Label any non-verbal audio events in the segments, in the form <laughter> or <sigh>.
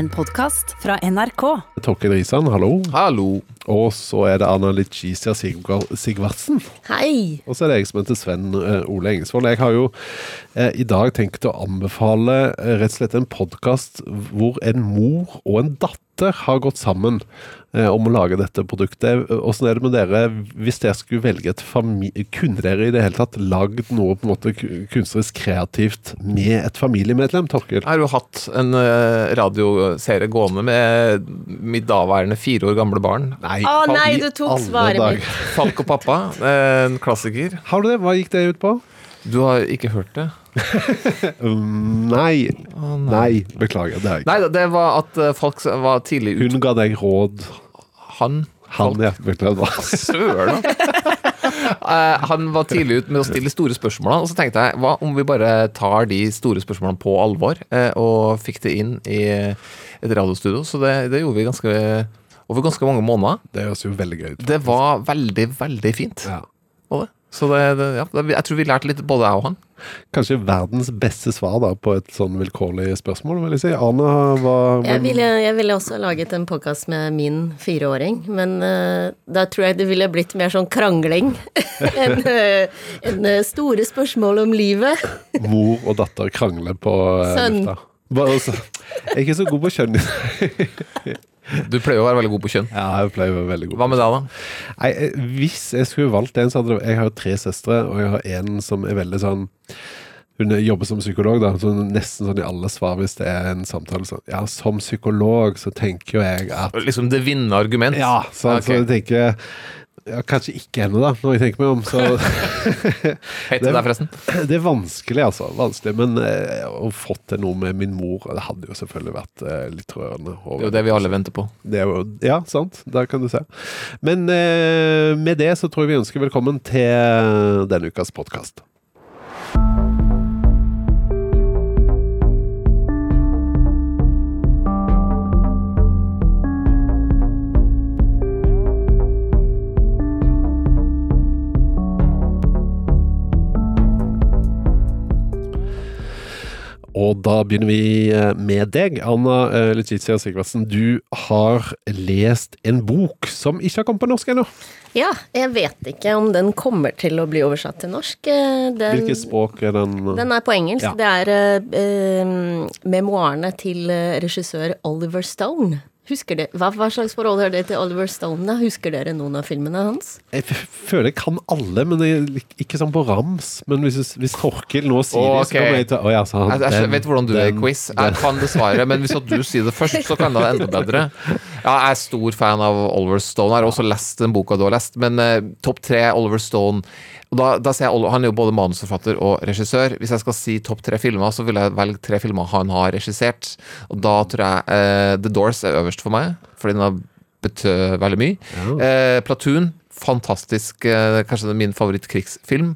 En podkast fra NRK. Torkel Risan, hallo. Hallo. Og så er det Anna Litjisia Sigvar- Sigvardsen. Hei! Og så er det jeg som heter Sven eh, Ole Engesvold. Jeg har jo eh, i dag tenkt å anbefale eh, rett og slett en podkast hvor en mor og en datter har gått sammen eh, om å lage dette produktet. Åssen er det med dere hvis dere skulle velge et familie... Kunne dere i det hele tatt lagd noe på en måte kunstnerisk kreativt med et familiemedlem, Torkel? Jeg har jo hatt en eh, radioserie gående med mitt daværende fire år gamle barn. Nei, Å nei, du tok svaret mitt. Falk og pappa, eh, en klassiker. Har du det? Hva gikk det ut på? Du har ikke hørt det? <laughs> Um, nei. nei. Beklager. Det er jeg ikke. Nei, det var at folk var tidlig ute. Hun ga deg råd. Han Han, ja. Beklager. <laughs> Søren! Eh, han var tidlig ute med å stille store spørsmål, og så tenkte jeg hva om vi bare tar de store spørsmålene på alvor, eh, og fikk det inn i et radiostudio. Så det, det gjorde vi ganske over ganske mange måneder. Det høres jo veldig gøy ut. Det var veldig, veldig fint. Ja. var det. Så det, det, ja, det, jeg tror vi lærte litt, både jeg og han. Kanskje verdens beste svar da på et sånn vilkårlig spørsmål, vil jeg si. Arne, hva Jeg ville, jeg ville også laget en podkast med min fireåring, men uh, da tror jeg det ville blitt mer sånn krangling <laughs> enn uh, en eh, store spørsmål om livet. mor og datter krangler på uh, lufta? Bare så- Jeg er ikke så god på kjønn. <laughs> Du pleier å være veldig god på kjønn. Ja, jeg pleier å være veldig god. Hva med deg, da? Nei, eh, hvis jeg skulle valgt en, så hadde det Jeg har jo tre søstre, og jeg har en som er veldig sånn hun jobber som psykolog, da, så nesten sånn i alle svar hvis det er en samtale sånn Ja, som psykolog så tenker jo jeg at Liksom det vinnende argument? Ja, så, okay. så jeg tenker ja, Kanskje ikke ennå, da, når jeg tenker meg om. Så <laughs> det deg, forresten. det er vanskelig, altså. Vanskelig, Men eh, å få til noe med min mor, det hadde jo selvfølgelig vært eh, litt rørende. og- Det er jo det vi alle venter på. Det er jo, ja, sant. Der kan du se. Men eh, med det så tror jeg vi ønsker velkommen til denne ukas podkast. Og da begynner vi eh, med deg, Anna eh, Letizia Sigvardsen. Du har lest en bok som ikke har kommet på norsk ennå. Ja, jeg vet ikke om den kommer til å bli oversatt til norsk. eh, Den, Hvilket språk er den? den er på engelsk. Ja. Det er eh, memoarene til regissør Oliver Stone. Husker det, hva, hva slags forhold har det til Oliver Stone? da? Husker dere noen av filmene hans? Jeg føler jeg kan alle, men jeg, ikke sånn på rams. Men hvis, hvis Torkil nå sier det, så kommer jeg til Å ja, han. Jeg, jeg den, vet hvordan du er i den, quiz. den. Jeg kan det svaret, men hvis at du sier det først, så kan det være enda bedre. Ja, jeg er stor fan av Oliver Stone. Jeg har også lest den boka du har lest, men uh, topp tre Oliver Stone og da, da ser jeg, Han er jo både manusforfatter og regissør. Hvis jeg skal si topp tre filmer, så vil jeg velge tre filmer han har regissert. Og da tror jeg eh, The Doors er øverst for meg, fordi den har betød veldig mye. Eh, Platoon, fantastisk. Eh, kanskje min favorittkrigsfilm.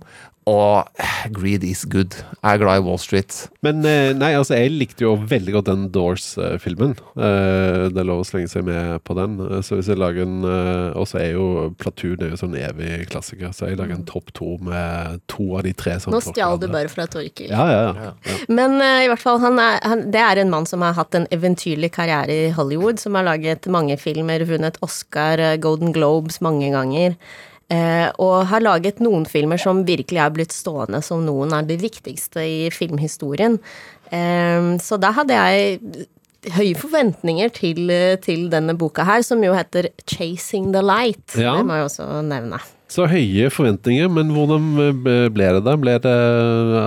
Og Greed is good. Jeg er glad i Wall Street. Men eh, nei, altså, jeg likte jo veldig godt den Doors-filmen. Eh, det er lov å slenge seg med på den. Eh, Så hvis jeg lager en Og så er jo Platoon er jo sånn evig klassiker, så jeg lager en topp to med to av de tre som Nå stjal du bare fra Torkil. Ja, ja, ja. ja. Men i hvert fall, han er, han, det er en mann som har hatt en eventyrlig karriere i Hollywood, som har laget mange filmer, vunnet Oscar, Golden Globes mange ganger. Eh, og har laget noen filmer som virkelig er blitt stående som noen av de viktigste i filmhistorien. Eh, så da hadde jeg høye forventninger til, eh, til denne boka her, som jo heter 'Chasing the Light'. Ja. Det må jeg også nevne. Så høye forventninger, men hvordan eh, ble det da? Ble det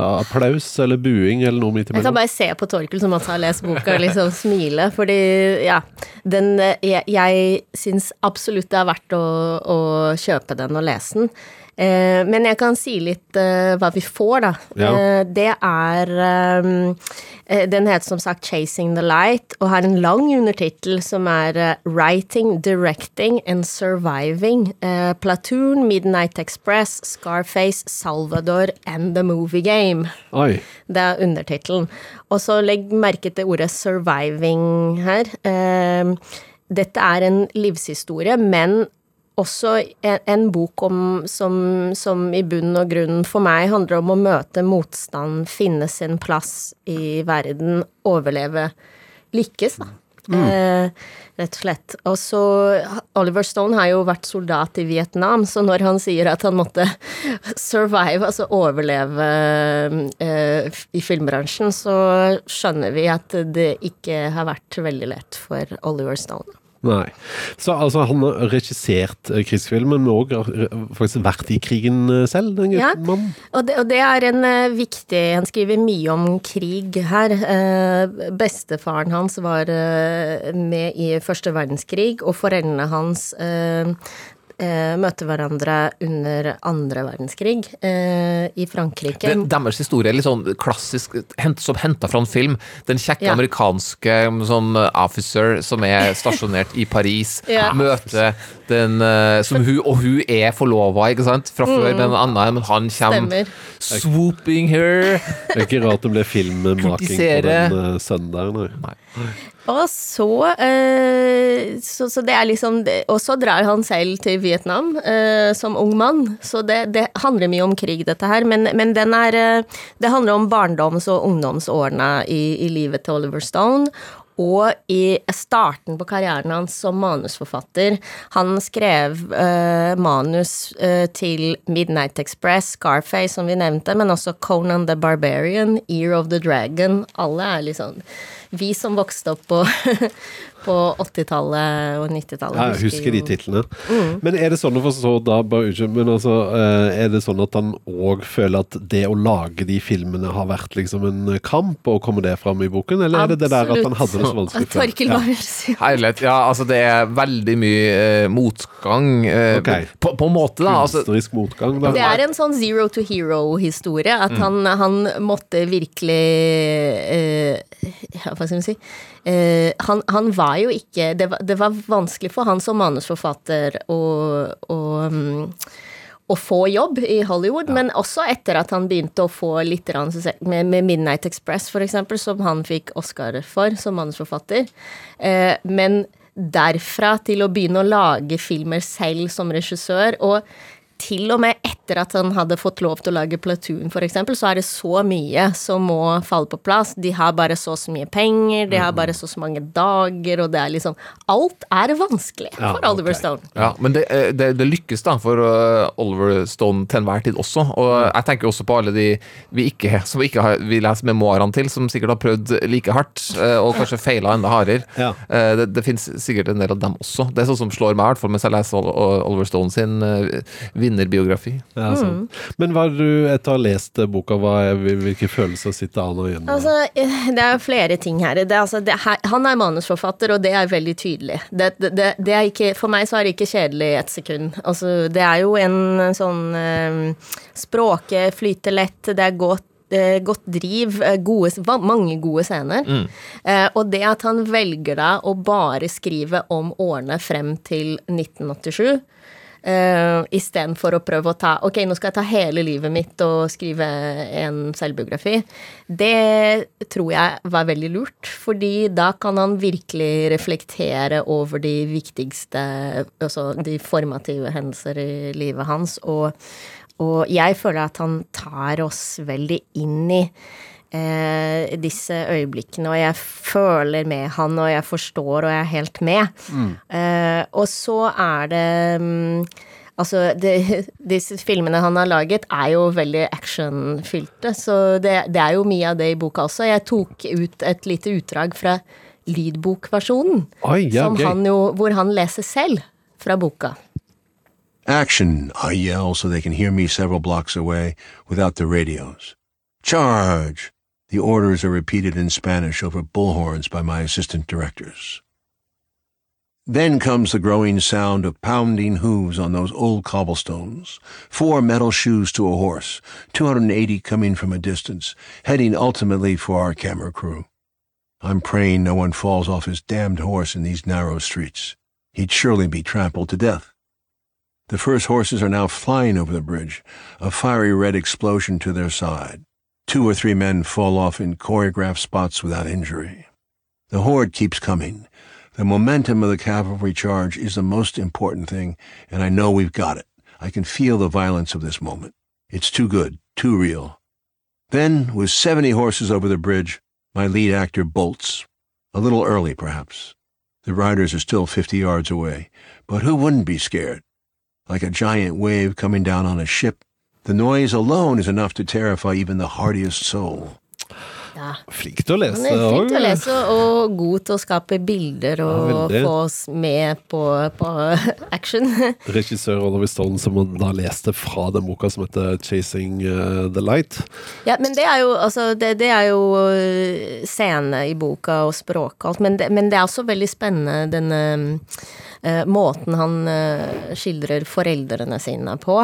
applaus eller buing eller noe midt Jeg kan bare se på Torkel som at han har lest boka og liksom smile, fordi ja den, eh, Jeg, jeg syns absolutt det er verdt å, å kjøpe den og lese den. Eh, men jeg kan si litt eh, hva vi får, da. Ja. Eh, det er Den heter som sagt 'Chasing the Light' og har en lang undertittel som er 'Writing, Directing and Surviving'. Eh, Platoon, Midnight Express, Scarface, Salvador and The Movie Game. Oi. Det er undertittelen. Og så legg merke til ordet 'surviving' her. Dette er en livshistorie, men også en, en bok om, som, som i bunn og grunn for meg handler om å møte motstand, finne sin plass i verden, overleve, lykkes, da. Eh, rett og slett. Og så Oliver Stone har jo vært soldat i Vietnam, så når han sier at han måtte <laughs> survive, altså overleve eh, i filmbransjen, så skjønner vi at det ikke har vært veldig lett for Oliver Stone. Nei. Så altså, han har regissert eh, krigsfilmen, men òg faktisk vært i krigen eh, selv, den Ja. mannen. Og det, og det er en eh, viktig Han skriver mye om krig her. Eh, bestefaren hans var eh, med i første verdenskrig, og foreldrene hans eh, eh, møtte hverandre under andre verdenskrig eh, i Frankrike. Det, deres historie er litt sånn klassisk, hent, som henta fra en film. Den kjekke Ja. amerikanske sånn uh, officer som er <laughs> stasjonert i Paris, Ja. møter den som hun, Og hun er forlova, ikke sant, fra før, men en annen, men han kommer Stemmer. swooping her. Det er ikke rart det ble filmmaking på den uh, søndagen. nei. <laughs> Og så, eh, så Så det er liksom Og så drar han selv til Vietnam eh, som ung mann. Så det, det handler mye om krig, dette her. Men, men er eh, Det handler om barndoms- og ungdomsårene i, i livet til Oliver Stone. Og i starten på karrieren hans som manusforfatter. Han skrev eh, manus eh, til Midnight Express, Scarface, som vi nevnte, men også Conan the Barbarian, Ear of the Dragon. Alle er liksom Vi som vokste opp på, <laughs> på 80-tallet og 90-tallet. Ja, jeg husker de titlene. Mm. Men er det sånn å forstå da, bare unnskyld, men altså, eh, er det sånn at han òg føler at det å lage de filmene har vært liksom en kamp, og kommer det fram i boken, eller er det det der at han hadde det så vanskelig før? Ja. Herlighet. Ja, altså, det er veldig mye eh, motgang. eh, okay. på, på en måte, da. Altså, motgang, da. Det er en sånn zero to hero-historie. At han, han måtte virkelig eh, ja, Hva skal man si Eh, han, han var jo ikke det var, det var vanskelig for han som manusforfatter å, å, mm, å få jobb i Hollywood, men også etter at han begynte å få litt med, med Midnight Express, for eksempel, som han fikk Oscar for som manusforfatter. Eh, men derfra til å begynne å lage filmer selv som regissør, og til og med etter at han hadde fått lov til å lage Platoon, eksempel, så er det så mye som må falle på plass. De har bare så og så mye penger, de har bare så og så mange dager, og det er liksom Alt er vanskelig Ja, for Oliver okay. Stone. Ja, men det, eh, det, det lykkes da for uh, Oliver Stone til enhver tid også. Og jeg tenker også på alle de vi ikke, som vi ikke har, vi leser memoarene til, som sikkert har prøvd like hardt, eh, og kanskje feila enda hardere. <laughs> Ja. Eh, Det, det finnes sikkert en del av dem også. Det er sånn som slår meg, i hvert fall mens jeg leser Ol- Ol- Oliver Stone sin eh, vinnerbiografi. Ja, sånn. Men hva er du, etter å ha lest boka, hva er, hvilke følelser sitter Arne igjen med? Altså, eh, det er flere ting her. Det, altså, det. Han er manusforfatter, og det er veldig tydelig. Det, det, det, det er ikke, for meg så er det ikke kjedelig i ett sekund. Altså, det er jo en sånn eh, Språket flyter lett, det er godt eh, godt driv, gode, mange gode scener. Eh, og det at han velger da å bare skrive om årene frem til 1987, Uh, Istedenfor å prøve å ta Ok, nå skal jeg ta hele livet mitt og skrive en selvbiografi. Det tror jeg var veldig lurt, fordi da kan han virkelig reflektere over de viktigste Altså de formative hendelser i livet hans, og, og jeg føler at han tar oss veldig inn i eh, disse øyeblikkene, og jeg føler med han, og jeg forstår, og jeg er helt med. Eh, og så er det mm, Altså, det, <laughs> disse filmene han har laget, er jo veldig actionfylte, så det, det er jo mye av det i boka også. Jeg tok ut et lite utdrag fra lydbokversjonen, Oi, ja, han jo, hvor han leser selv fra boka. Action, I yell so they can hear me several blocks away without the radios. Charge! The orders are repeated in Spanish over bullhorns by my assistant directors. Then comes the growing sound of pounding hooves on those old cobblestones, four metal shoes to a horse, 280 coming from a distance, heading ultimately for our camera crew. I'm praying no one falls off his damned horse in these narrow streets. He'd surely be trampled to death. The first horses are now flying over the bridge, a fiery red explosion to their side. Two or three men fall off in choreographed spots without injury. The horde keeps coming. The momentum of the cavalry charge is the most important thing, and I know we've got it. I can feel the violence of this moment. It's too good, too real. Then, with 70 horses over the bridge, my lead actor bolts. A little early, perhaps. The riders are still fifty yards away, but who wouldn't be scared? Like a giant wave coming down on a ship, the noise alone is enough to terrify even the hardiest soul. Ja. Flink til å lese. Han er flink til å lese og god til å skape bilder og Ja, få oss med på, på <laughs> action. Regissør Oliver Stone som da leste fra den boka som heter 'Chasing eh, the Light'. Ja, men det er jo, altså, det, det er jo øh, scene i boka og språk og alt, men det, men det er også veldig spennende denne øh, måten han skildrer foreldrene sine på.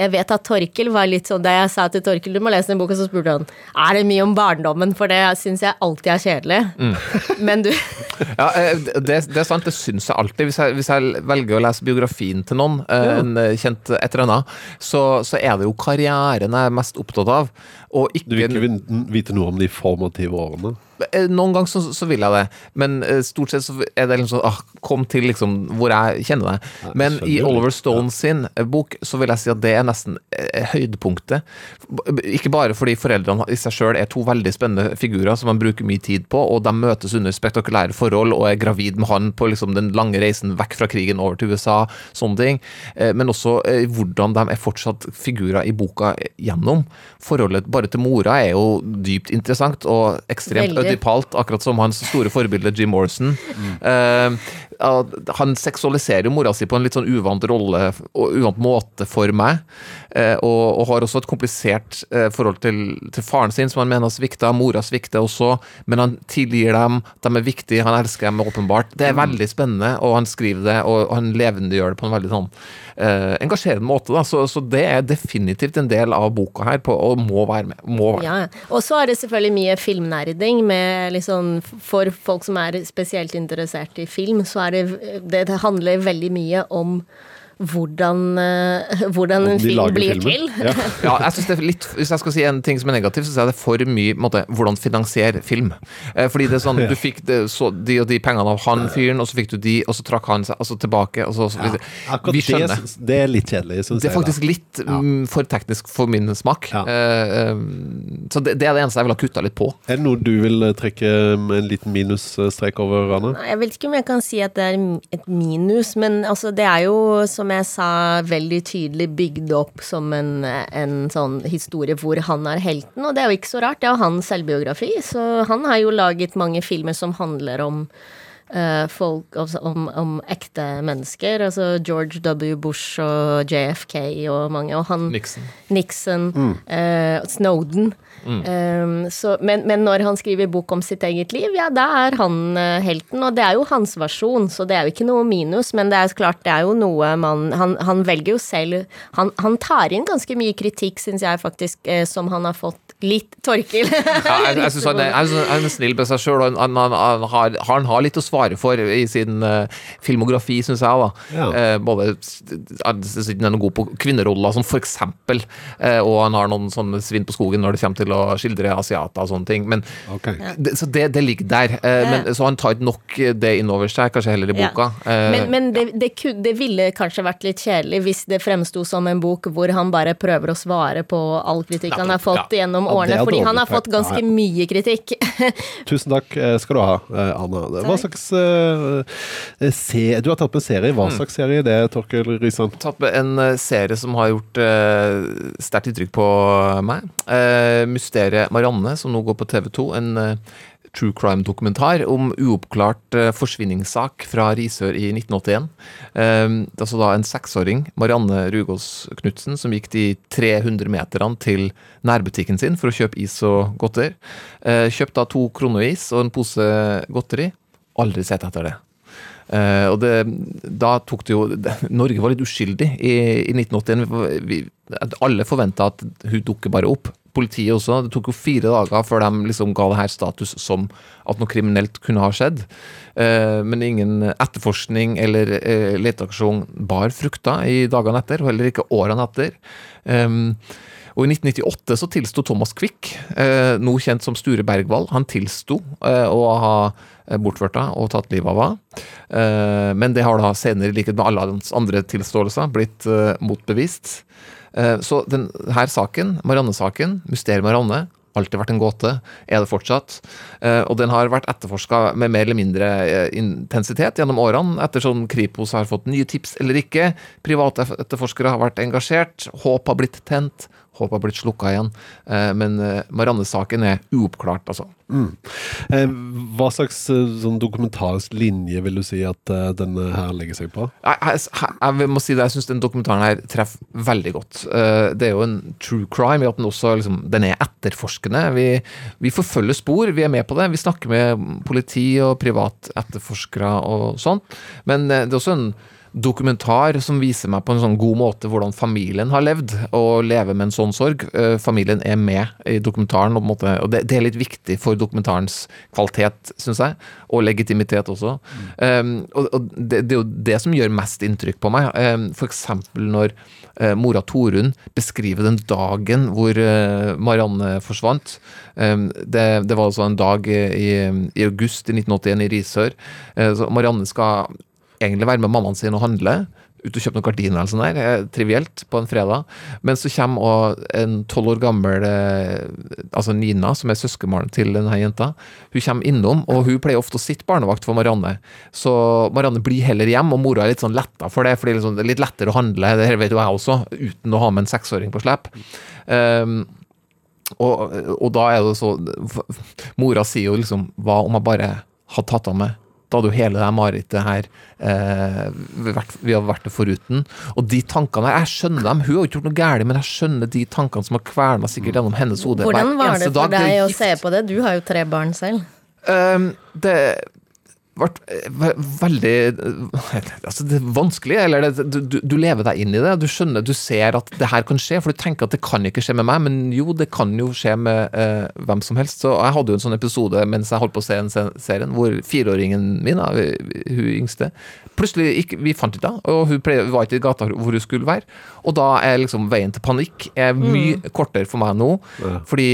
Jeg vet at Torkel var litt sånn Da jeg sa til Torkel du må lese den boka, så spurte han er det mye om barndommen, for det syns jeg alltid er kjedelig. <laughs> Men du <laughs> Ja, eh, det, det er sant, det syns jeg alltid. Hvis jeg, hvis jeg velger å lese biografien til noen, eh, en eh, kjent et eller annet, så, så er det jo karrieren jeg er mest opptatt av. Og Du vil ikke ikke vite noe om de formative årene? Eh, Noen ganger så, så vil jeg det, men eh, stort sett så er det liksom sånn ah, Kom til liksom hvor jeg kjenner deg. Men i Oliver Stone sin eh, bok så vil jeg si at det er nesten høydepunktet. Ikke bare fordi foreldrene i seg sjøl er to veldig spennende figurer som man bruker mye tid på, og de møtes under spektakulære forhold og er gravid med han på liksom den lange reisen vekk fra krigen over til USA, sånne ting. Men også hvordan de er fortsatt figurer i boka gjennom. Forholdet bare til mora er jo dypt interessant og ekstremt Veldig. Ødipalt, akkurat som hans store forbilde Jim Morrison. Mm. Han seksualiserer jo mora si på en litt sånn uvant rolle og uvant måte for meg, eh, og, og har også et komplisert eh, forhold til, til faren sin, som han mener svikta. Mora svikter også, men han tilgir dem, de er viktige, han elsker dem åpenbart. Det er veldig spennende, og han skriver det, og han levendegjør det på en veldig sånn eh, engasjerende måte. Da. Så, så det er definitivt en del av boka her, på, og må være med. Må være. Ja, og så er det selvfølgelig mye filmnerding med liksom For folk som er spesielt interessert i film, så er det Det, det handler veldig mye om hvordan, eh, hvordan en film blir filmen. til. Ja. <laughs> Ja, jeg synes det er litt, Hvis jeg skal si en ting som er negativ, så er det for mye måte, hvordan finansiere film. Eh, fordi det er sånn, Du fikk det, så, de og de pengene av han fyren, og så fikk du de, og så trakk han seg altså tilbake. og så, så Ja, akkurat Vi skjønner. det, det er litt kjedelig, Det er faktisk litt Ja. mm, for teknisk for min smak. Ja. Eh, så det, det er det eneste jeg vil ha kutta litt på. Er det noe du vil trekke en liten minusstrek over, Anne? Jeg vet ikke om jeg kan si at det er et minus, men altså, det er jo, som jeg sa, veldig tydelig bygd opp som en, en sånn historie hvor han er helten, og det er jo ikke så rart. Det er jo hans selvbiografi, så han har jo laget mange filmer som handler om folk, altså om, om ekte mennesker. Altså George W. Bush og JFK og mange, og han Nixon. Nixon, eh, Snowden. Um, så, men, men når han skriver bok om sitt eget liv, ja, da er han eh, helten. Og det er jo hans versjon, så det er jo ikke noe minus. Men det er klart, det er jo noe man Han, han velger jo selv Han, han tar inn ganske mye kritikk, syns jeg faktisk, eh, som han har fått litt Torkil. Ja, jeg, jeg synes han, er, <laughs> jeg synes han er snill med seg sjøl, og han, han, han, har, han har litt å svare for i sin eh, filmografi, syns jeg. da. Ja. Eh, både Han er noe god på kvinneroller, som for eksempel, eh, og han har noen sånne svinn på skogen når det kommer til å skildre asiater og sånne ting. Men, okay. det, så det, det ligger der. Men, så han tar ikke nok det innover seg, kanskje heller i boka. Eh, Men, men det, det, det ville kanskje vært litt kjedelig hvis det fremsto som en bok hvor han bare prøver å svare på all kritikk han har fått ja. gjennom Ja, årene, fordi han har fått ganske Ja, ja. mye kritikk. <laughs> Tusen takk skal du ha, Anna. Hva slags se, Du har tatt med serie. Mm. Hva slags serie er det, Torkel Risan? tatt med en eh, serie som har gjort uh, sterkt inntrykk på meg. Uh, 'Mysteriet Marianne', som nå går på TV2. En uh, true crime-dokumentar om uoppklart uh, forsvinningssak fra Risør i 1981. Eh, det er altså da en seksåring, Marianne Rugås Knutsen, som gikk de 300 meterne til nærbutikken sin for å kjøpe is og godter. Uh, kjøpte da to kroner-is og en pose godteri. Aldri sett etter det. Uh, og det, da tok det jo <laughs> Norge var litt uskyldig i, i 1981. Vi, alle forventa at hun dukker bare opp. Politiet også. Det tok jo fire dager før de liksom ga det her status som at noe kriminelt kunne ha skjedd. Uh, men ingen etterforskning eller uh, leteaksjon bar frukter i dagene etter, og heller ikke årene etter. Um, og i 1998 så tilsto Thomas Quick, eh, nå kjent som Sture Bergwall, han tilsto eh, å ha eh, bortført henne og tatt livet av henne. Men det har da senere, i likhet med alle hans andre tilståelser, blitt motbevist. Så denne saken, Marianne-saken, Mysteriet Marianne, alltid vært en gåte. Er det fortsatt. Og den har vært etterforska med mer eller mindre intensitet gjennom årene, ettersom Kripos har fått nye tips eller ikke. Private etterforskere har vært engasjert. Håp har blitt tent. Håp har blitt slukka igjen. Eh, men eh, Marianne-saken er uoppklart, altså. Mm. Eh, hva slags sånn dokumentarisk linje vil du si at denne her legger seg på? Jeg, jeg, jeg må si det, jeg syns den dokumentaren her treffer veldig godt. Det er jo en true crime i at den også liksom, den er etterforskende. Vi, vi forfølger spor, vi er med på det. Vi snakker med politi og privat etterforskere og sånt. Men det er også en dokumentar som viser meg på en sånn god måte hvordan familien har levd, og lever med en sånn sorg. Eh, Familien er med i dokumentaren, og, det, er litt viktig for dokumentarens kvalitet, syns jeg, og legitimitet også. Um, og det, er jo det som gjør mest inntrykk på meg. Um, for eksempel når eh, mora Torunn beskriver den dagen hvor eh, Marianne forsvant. Det, var altså en dag i, august i 1981 i Risør. Eh, Marianne skal egentlig være med mammaen sin og handle. Ut og kjøpe noen gardiner eller sånn der, eh, trivielt, på en fredag. Men så kommer også en tolv år gammel eh, altså Nina, som er søskenbarnet til denne jenta. Hun kommer innom, og hun pleier ofte å sitte barnevakt for Marianne. Så Marianne blir heller hjem, og mora er litt sånn letta for det, for det er, liksom, det er litt lettere å handle, det her vet jo jeg også, uten å ha med en seksåring på slep. Um, og, og da er det så Mora sier jo liksom Hva om jeg bare hadde tatt av meg da hadde jo hele det marerittet her eh, vært, vi hadde vært det foruten. Og de tankene jeg skjønner dem. Hun har ikke gjort noe galt, men jeg skjønner de tankene som har kverna sikkert gjennom hennes hode. Hvordan var det for deg å se på det? Du har jo tre barn selv. Um, det ble veldig <laughs> Altså, det er vanskelig. Eller det, du, du, lever deg inn i det. Du skjønner, du ser at det her kan skje, for du tenker at det kan ikke skje med meg, men jo, det kan jo skje med eh, hvem som helst. Så jeg hadde jo en sånn episode mens jeg holdt på å se en serien, hvor fireåringen min, da, hun yngste, plutselig ikke, vi fant ikke henne, og hun ple- var ikke i gata hvor hun skulle være. Og da er liksom veien til panikk er mye kortere for meg nå, fordi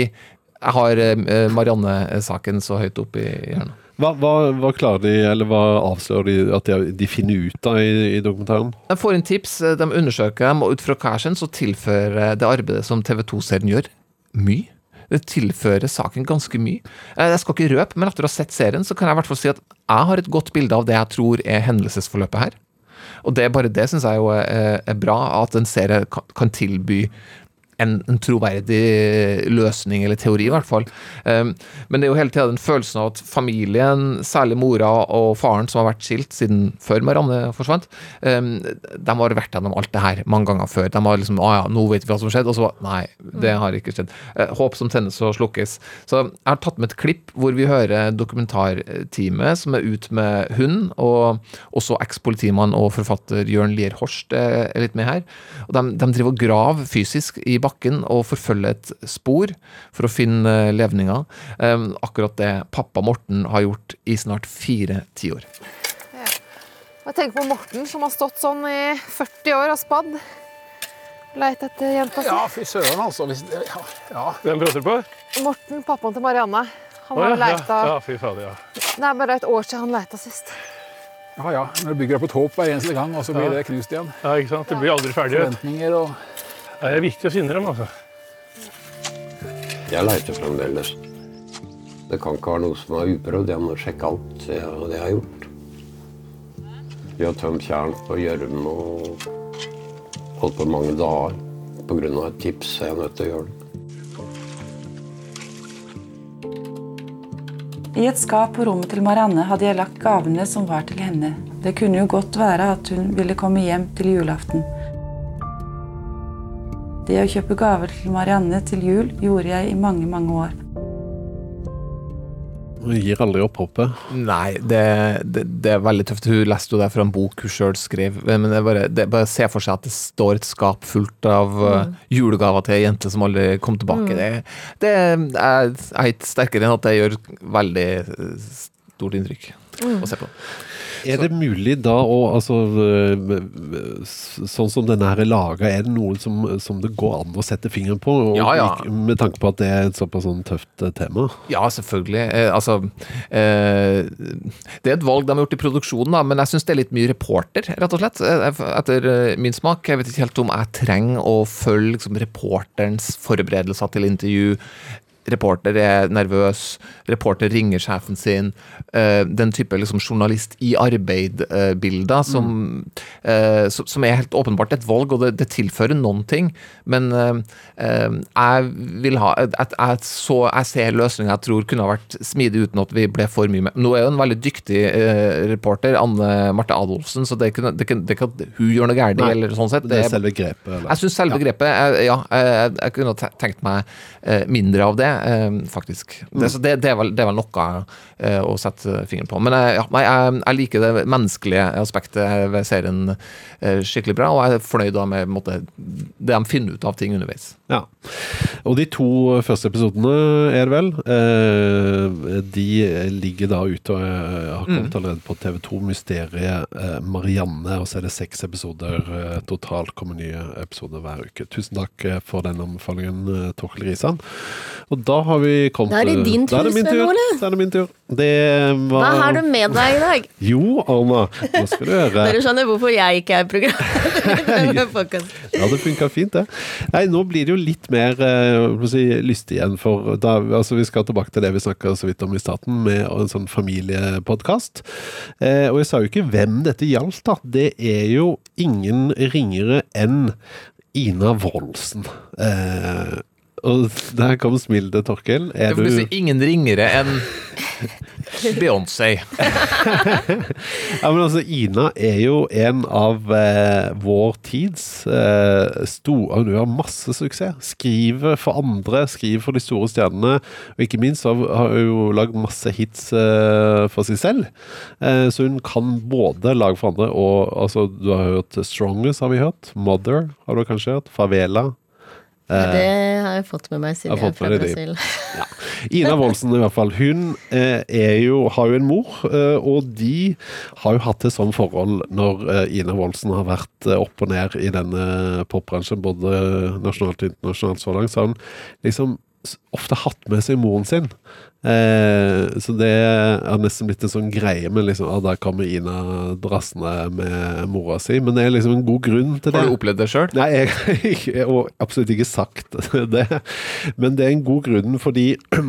jeg har eh, Marianne-saken så høyt opp i hjernen. Hva, hva, hva klarer de, eller hva avslører de at de, de finner ut av i, i dokumentaren? De får inn tips, de undersøker dem, og ut fra hva jeg så tilfører det arbeidet som TV 2-serien gjør, mye. Det tilfører saken ganske mye. Eh, Jeg skal ikke røpe, men etter å ha sett serien, så kan jeg i hvert fall si at jeg har et godt bilde av det jeg tror er hendelsesforløpet her. Og det bare det syns jeg jo er, er bra, at en serie kan tilby en, en troverdig løsning, eller teori i hvert fall. Um, men det er jo hele tida den følelsen av at familien, særlig mora og faren som har vært skilt siden før Marianne forsvant, um, de har vært gjennom alt det her mange ganger før. De har liksom 'Å ja, nå vet vi hva som skjedde', og så Nei, det har ikke skjedd. Uh, håp som tennes og slukkes. Så jeg har tatt med et klipp hvor vi hører dokumentarteamet som er ute med hund, og også ekspolitimann og forfatter Jørn Lier Horst er er litt med her. Og de, de driver og graver fysisk i bakken og forfølge et spor for å finne levninger. Akkurat det pappa Morten har gjort i snart fire tiår. Jeg tenker på Morten, som har stått sånn i 40 år og spadd. Leit etter jenta si. Ja, fy søren, altså. Hvis, ja, ja. Hvem prater du på? Morten, pappaen til Marianne. Han har oh, ja, leita ja, ja, fy fader, ja. Det er bare et år siden han leita sist. ja, ja. Når du bygger opp et håp hver eneste gang, og så blir Ja. det knust igjen. ja. Ikke sant? Det blir aldri ferdig. Forventninger og Det er viktig å finne dem, altså. Jeg leiter fremdeles. Det kan ikke være noe som er uprøvd. Jeg må sjekke alt. Det det jeg har gjort. Vi har tømt tjern på gjørme og holdt på mange dager pga. et tips. er Jeg er nødt til å gjøre det. I et skap på rommet til Marianne hadde jeg lagt gavene som var til henne. Det kunne jo godt være at hun ville komme hjem til julaften. Det å kjøpe gaver til Marianne til jul gjorde jeg i mange, mange år. Hun gir aldri opp håpet. Nei, det, det, det er veldig tøft. Hun leste jo det fra en bok hun sjøl skrev. Men det er bare, det er bare se for seg at det står et skap fullt av mm. julegaver til ei jente som aldri kom tilbake. Det, det er, er ikke sterkere enn at det gjør veldig uh, stort inntrykk å se på. Er det mulig da å altså, Sånn som denne her er laga, er det noe som, som det går an å sette fingeren på? Og, Ja, ja. Med tanke på at det er et såpass sånn tøft eh, tema? Ja, selvfølgelig. Eh, altså eh, Det er et valg de har gjort i produksjonen, da, men jeg syns det er litt mye reporter, rett og slett. eh, Etter eh, min smak. Jeg vet ikke helt om jeg trenger å følge liksom, reporterens forberedelser til intervju reporter er nervøs, reporter ringer sjefen sin. eh, den type liksom journalist i arbeid-bilder som, mm. som, som er helt åpenbart et valg, og det, det tilfører noen ting. Men eh, jeg vil ha jeg, jeg, så, jeg ser løsninger jeg tror kunne ha vært smidig uten at vi ble for mye med. Nå er jo en veldig dyktig reporter, Anne Marte Adolfsen, så det ikke det er det at hun gjør noe galt. Eller sånn sett. Det er selve grepet. Eller? Jeg syns selve grepet eh, Ja, jeg, jeg kunne te- tenkt meg mindre av det, eh, faktisk. Mm. Det, så det, det, er vel, det er vel noe eh, å sette fingeren på. Men eh, ja, nei, jeg, jeg liker det menneskelige aspektet ved serien eh, skikkelig bra, og jeg er fornøyd da med måte, det de finner ut av ting underveis. Ja. Og de to første episodene, er vel, eh, de ligger da ute og har kommet Mm. allerede på TV2 Mysteriet eh, Marianne, og så er det seks episoder totalt. Kommer nye episoder hver uke. Tusen takk for den anbefalingen, Torkel Risan. Og da har vi kommet Da er det din tur, Sven. Ole. Da er det min tur. Det var Hva har du med deg i dag? <laughs> Jo, Arna, nå skal du høre. Dere skjønner hvorfor jeg ikke er programleder. <laughs> Ja, det funka fint, det. Nei, nå blir det jo litt mer eh, si, lystig igjen, for da, altså, vi skal tilbake til det vi snakka så vidt om i starten, med en sånn familiepodkast. Eh, og jeg sa jo ikke hvem dette gjaldt, da. Det er jo ingen ringere enn Ina Wroldsen. Eh, og der kom smilet, Torkel. Det Er du ingen ringere enn <laughs> Beyoncé. Ja, men altså, Ina er jo en av eh, vår tids eh, store Hun har masse suksess. Skriver for andre, skriver for de store stjernene. Og ikke minst har har hun jo lagd masse hits eh, for seg selv. Eh, så hun kan både lage for andre og altså, Du har hørt Strongest, har vi hørt. Mother har du kanskje hørt. Favela. Eh, Det har jeg fått med meg siden jeg, jeg er fra Brasil. Ja. Ina Woldsen i hvert fall. Hun eh, jo, har jo en mor, eh, og de har jo hatt et sånt forhold når Ina Woldsen har vært opp og ned i denne popbransjen, både nasjonalt og internasjonalt så langt. Så har hun liksom ofte hatt med seg moren sin. Eh, så det har nesten blitt en sånn greie med liksom, ah, der kommer Ina drassende med mora si. Men det er liksom en god grunn til det. Har du opplevd det sjøl? Nei, jeg har absolutt ikke sagt <laughs> det. Men det er en god grunn fordi <clears throat>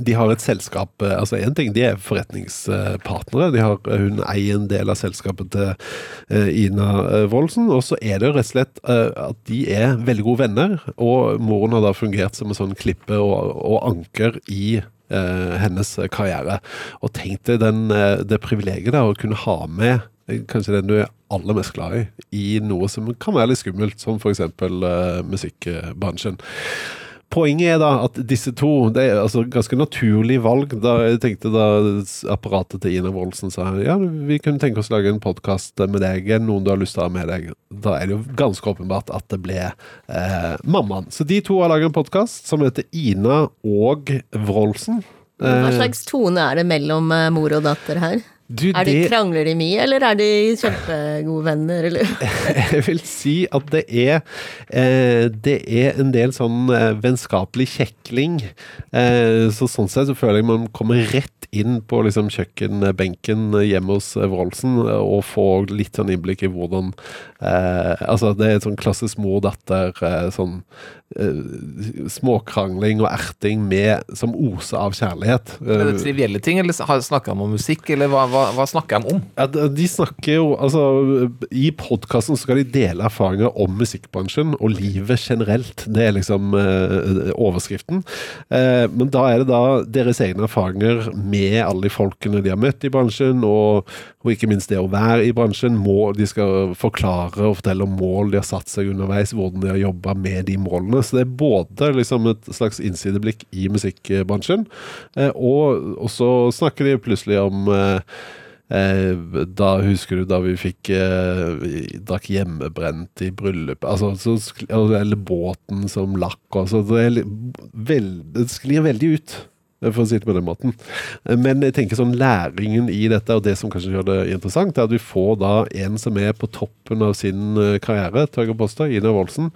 de har et selskap eh, altså en ting, De er forretningspartnere. De har, hun eier en del av selskapet til eh, Ina eh, Woldsen. Og så er det rett og slett eh, at de er veldig gode venner. Og moren har da fungert som en sånn klippe og, og anker i eh, hennes karriere. Og tenk deg eh, det privilegiet da, å kunne ha med eh, kanskje den du er aller mest glad i, i noe som kan være litt skummelt, som f.eks. Uh, musikkbransjen. Poenget er da at disse to Det er altså ganske naturlig valg. Da Jeg tenkte da apparatet til Ina Woldsen sa ja, vi kunne tenke oss å lage en podkast med deg, noen du har lyst til å ha med deg. Da er det jo ganske åpenbart at det ble eh, mammaen. Så de to har laget en podkast som heter Ina og Wroldsen. Hva Eh, slags tone er det mellom eh, mor og datter her? Du, Er de, det- krangler de mye, eller er de kjempegode venner, eller? <laughs> Jeg vil si at det er eh, Det er en del sånn eh, vennskapelig kjekling. Eh, så sånn sett så føler jeg man kommer rett inn på liksom kjøkkenbenken hjemme hos eh, Wroldsen eh, og får litt sånn innblikk i hvordan eh, Altså, det er et sånn klassisk mor-datter eh, sånn eh, småkrangling og erting med, som oser av kjærlighet. Er det trivielle ting, eller snakker de om musikk, eller hva, hva, hva snakker de om? Ja, de snakker jo Altså, i podkasten skal de dele erfaringer om musikkbransjen og livet generelt. Det er liksom eh, overskriften. Eh, men da er det da deres egne erfaringer med alle de folkene de har møtt i bransjen, og, og ikke minst det å være i bransjen. Mål, de skal forklare og fortelle om mål de har satt seg underveis, hvordan de har jobba med de målene. Så det er både liksom et slags innsideblikk i musikkbransjen, eh, og og så snakker de plutselig om Eh, da husker du da vi fikk eh, drakk hjemmebrent i bryllupet altså, så, Eller båten som lakk. Altså, det, er veld, det sklir veldig ut, for å si det på den måten. Eh, Men jeg tenker sånn læringen i dette, og det som kanskje gjør det interessant, er at vi får da en som er på toppen av sin eh, karriere, tør jeg påstå, Ina Woldsen,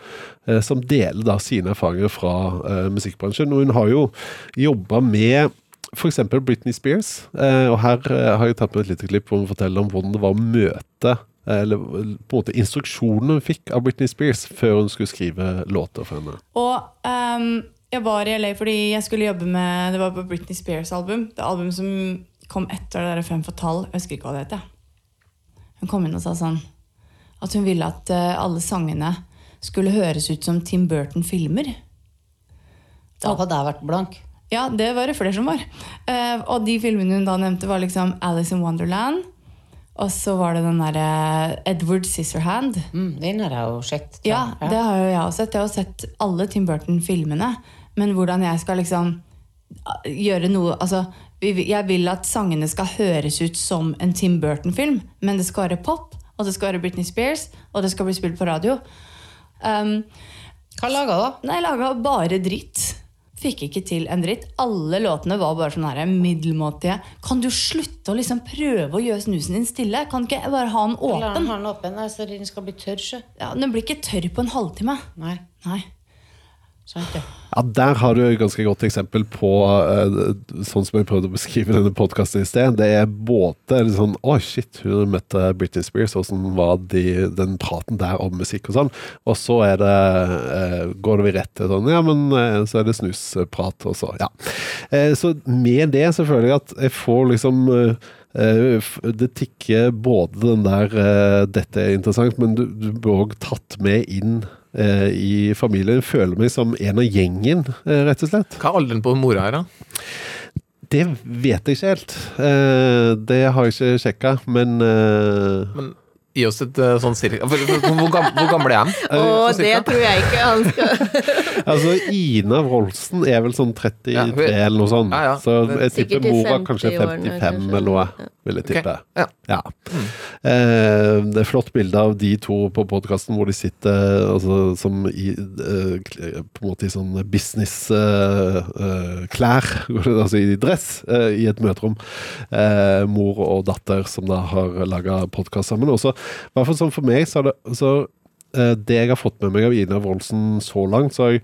eh, som deler da sine erfaringer fra eh, musikkbransjen. Og hun har jo jobba med f.eks. Britney Spears. Eh, og her eh, har jeg tatt med et lite klipp hvor hun forteller om hvordan det var å møte eh, eller på en måte instruksjonene hun fikk av Britney Spears før hun skulle skrive låter for henne. Og um, Jeg var i LA fordi jeg skulle jobbe med Det var på Britney Spears album. Det album som kom etter det der Fem Fatale. Jeg husker ikke hva det het. Hun kom inn og sa sånn at hun ville at alle sangene skulle høres ut som Tim Burton-filmer. Da hadde jeg vært blank. Ja, det var det flere som var. Uh, og de filmene hun da nevnte, var liksom Alice in Wonderland. Og så var det den derre Edward Scissorhand. Mm, den har jeg jo sett. Ja, det har jo jeg også sett. Jeg har sett alle Tim Burton-filmene. Men hvordan jeg skal liksom gjøre noe Altså, jeg vil at sangene skal høres ut som en Tim Burton-film, men det skal være pop, og det skal være Britney Spears, og det skal bli spilt på radio. Um, Hva laga da? Nei, laga bare dritt. Fikk ikke til en dritt. Alle låtene var bare sånn her middelmåtige. Kan du slutte å liksom prøve å gjøre snusen din stille? Kan ikke bare ha den La den åpen? ha den åpen, så den skal bli tørr. Ja, Den blir ikke tørr på en halvtime. Nei. Nei. Det. Ja, Der har du et ganske godt eksempel på eh, sånn som jeg prøvde å beskrive denne podkasten i sted. Det er både sånn Å, shit, hun møtte Britney Spears, åssen var de, den praten der om musikk og sånn? Og så er det eh, går vi rett til sånn Ja, men eh, så er det snusprat, og så Ja. Så med det så føler jeg at jeg får liksom Det tikker både den der 'dette er interessant', men du, du blir òg tatt med inn eh, i familien. Føler meg som en av gjengen, eh, rett og slett. Hva er alderen på mora her, da? Det vet jeg ikke helt. Eh, det har jeg ikke sjekka, men, eh, Men gi oss et eh, sånn cirka Hvor, hvor, hvor, gammel er han? Å, Sånn det tror jeg ikke han skal <laughs> Altså, Ina Wroldsen er vel sånn 33 Ja, eller noe sånt. Ja, ja. Så jeg tipper mora kanskje 50-årene, 55 kanskje. eller noe, vil jeg tippe. Okay. ja. Ja. Eh, det er flott bilde av de to på podkasten hvor de sitter altså, som i eh, På en måte i sånn business-klær, altså <laughs> i dress, eh, i et møterom. Eh, mor og datter som da har laga podkast sammen. Også, hvert fall sånn for meg, så er det så eh, det jeg har fått med meg av Ina Wroldsen så langt, så har jeg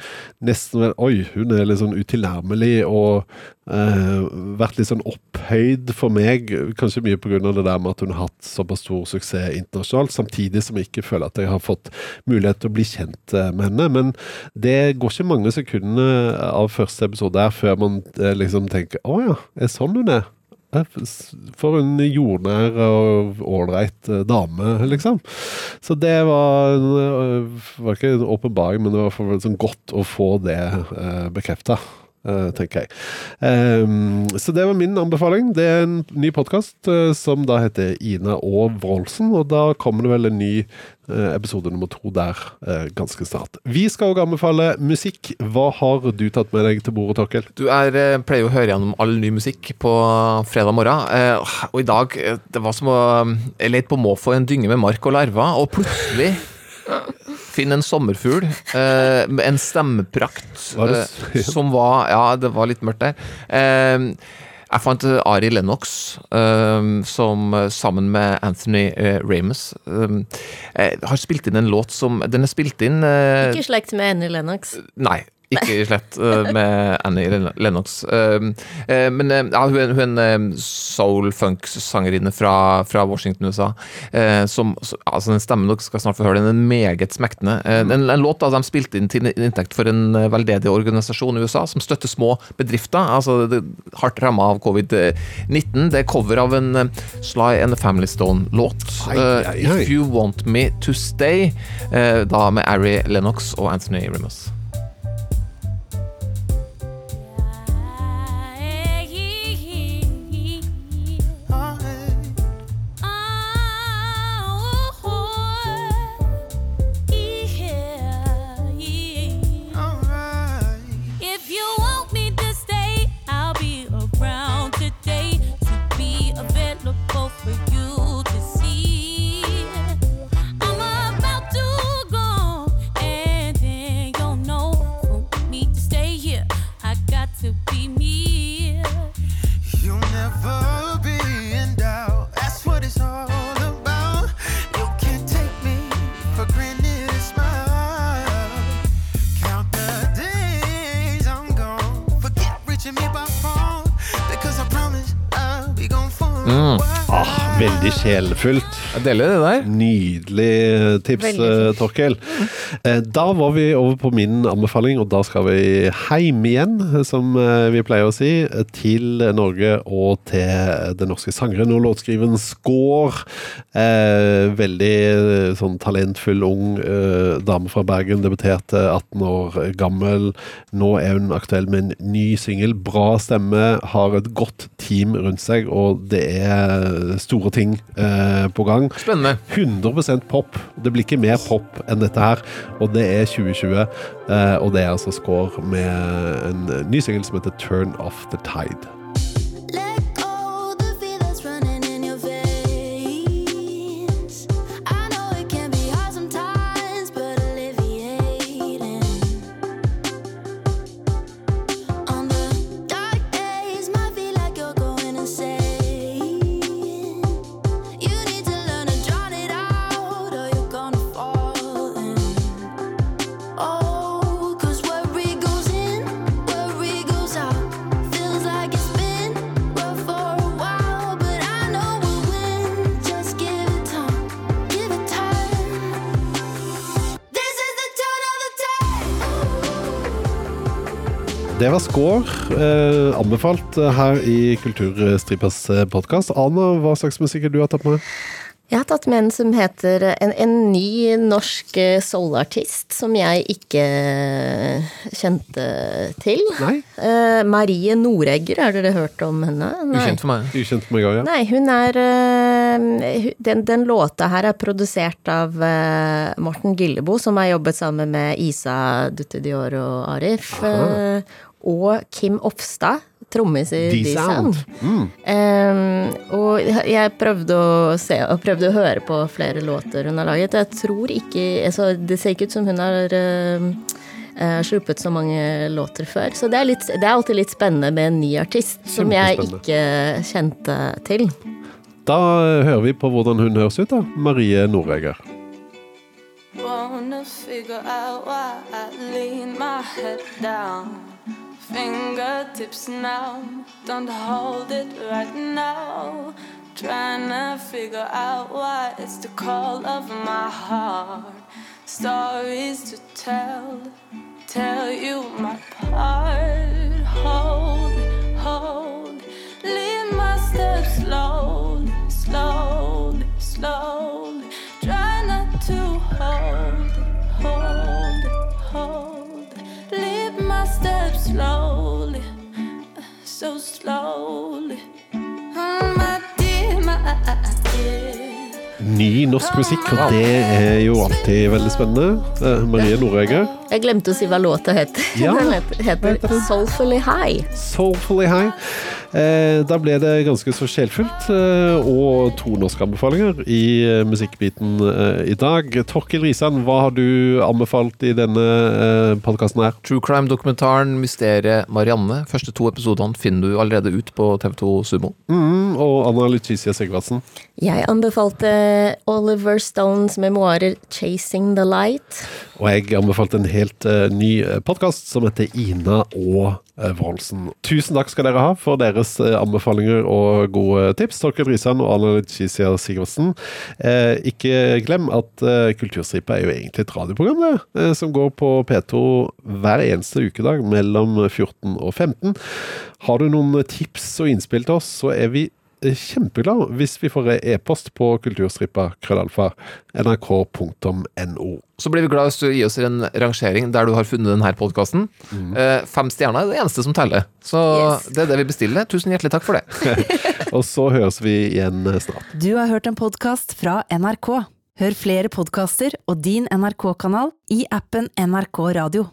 nesten vært Oi, hun er litt sånn utilnærmelig og eh, vært litt sånn opphøyd for meg. Kanskje mye pga. det der med at hun har hatt såpass stor suksess internasjonalt, samtidig som jeg ikke føler at jeg har fått mulighet til å bli kjent eh, med henne. Men det går ikke mange sekundene av første episode her før man eh, liksom tenker Å ja, er sånn hun er? Eh, For en jordnær og ålreit eh, dame, liksom. Så det var, eh, var ikke en åpenbaring, men det var sånn godt å få det uh, bekrefta. Tenker jeg. Ehm, så det var min anbefaling. Det er en ny podkast som da heter Ina og Wroldsen. Og da kommer det vel en ny eh, episode nummer to der eh, ganske snart. Vi skal òg anbefale musikk. Hva har du tatt med deg til bordet, Torkel? Du er, eh, pleier å høre gjennom all ny musikk på fredag morgen, eh, og i dag eh, det var som å Jeg lette på måfå i en dynge med mark og larver, og plutselig <laughs> finne en sommerfugl eh, en stemmeprakt Var det eh, som var Ja, det var litt mørkt der. Eh, jeg fant eh, Ari Lennox, eh, som eh, sammen med Anthony eh, Ramus har spilt inn en låt som Den er spilt inn eh, Ikke slekt med Annie Lennox. Nei, ikke i slett uh, med Annie Lennox. Um, uh, men uh, ja, hun er en soul-funk-sangerinne fra, fra Washington, USA. Som, så, altså Den stemmen dere skal snart få høre, den er meget smektende. Uh, en, en låt da de spilte inn til inntekt for en veldedig organisasjon i USA som støtter små bedrifter. altså det, Hardt ramma av covid-19. Det er cover av en Sly and the Family Stone-låt. If You Want Me To Stay, da med Ari Lennox og Anthony Rimus. Deler det der. Nydelig tips, eh. Torkel. <laughs> Eh, Da var vi over på min anbefaling, og da skal vi heim igjen, som eh, vi pleier å si, til Norge og til den norske sangeren og låtskriveren Skår. Eh, veldig sånn talentfull ung dame fra Bergen, debuterte 18 år gammel. Nå er hun aktuell med en ny singel. Bra stemme, har et godt team rundt seg, og det er store ting på gang. Spennende. 100% pop. Det blir ikke mer pop enn dette her. Og det er 2020. eh, og det er altså Score med en ny singel som heter Turn Off The Tide. Det var Score, eh, anbefalt eh, her i Kulturstripas podkast. Anna, hva slags musikk har du tatt med? Jeg har tatt med en som heter En, en ny norsk eh, soulartist som jeg ikke kjente til. Eh, Marie Noregger, har dere hørt om henne? Nei. Ukjent for meg. Ukjent for meg også, ja. Nei, hun er eh, den, den låta her er produsert av eh, Morten Gillebo, som har jobbet sammen med Isa Dutte-Dior og Arif. Aha. Og Kim Ofstad, trommis i D-Sound. D-Sound. Mm. Um, og jeg prøvde å se og prøvde å høre på flere låter hun har laget. Jeg tror ikke altså, Det ser ikke ut som hun har uh, uh, sluppet så mange låter før. Så det er, litt, det er alltid litt spennende med en ny artist som jeg ikke kjente til. Da hører vi på hvordan hun høres ut, da. Marie Noreger. Wanna figure out why I lean my head down. Fingertips now, don't hold it right now. Trying to figure out why it's the call of my heart. Stories to tell, tell you my part. Hold, hold, lead my steps slowly, slowly, slowly. Try not to hold, hold, hold. Slowly, so slowly. Oh. Ny norsk musikk, og det er jo alltid veldig spennende. Eh, Marie Noregger. Jeg glemte å si hva låta heter. Ja, <laughs> Den heter, heter Soulfully High. Soulfully High. Eh, da ble det ganske så sjelfullt, eh, og to norske anbefalinger i eh, musikkbiten eh, i dag. Torkil Risan, hva har du anbefalt i denne eh, podkasten her? True crime-dokumentaren Mysteriet Marianne. Første to episodene finner du allerede ut på TV2 Sumo. Mm, og Anna Lucia Sigvardsen. Jeg anbefalte Oliver Stones memoarer 'Chasing the Light'. Og jeg anbefalte en helt eh, ny podkast som heter Ina og eh, Wroldsen. Tusen takk skal dere ha for deres eh, anbefalinger og gode tips. Torkel Risan og Anna Letizia Sigvardsen. Eh, ikke glem at eh, Kulturstripa er jo egentlig et radioprogram det, eh, som går på P2 hver eneste ukedag mellom 14 og 15. Har du noen tips og innspill til oss, så er vi eh, kjempeglad hvis vi får e-post på kulturstripa krøllalfa nrk.no. Så blir vi glad hvis du gir oss en rangering der du har funnet denne podkasten. fem stjerner er det eneste som teller. Så det er det vi bestiller. Tusen hjertelig takk for det. <laughs> Og så høres vi igjen eh, snart. Du har hørt en podkast fra NRK. Hør flere podkaster og din NRK-kanal i appen NRK Radio.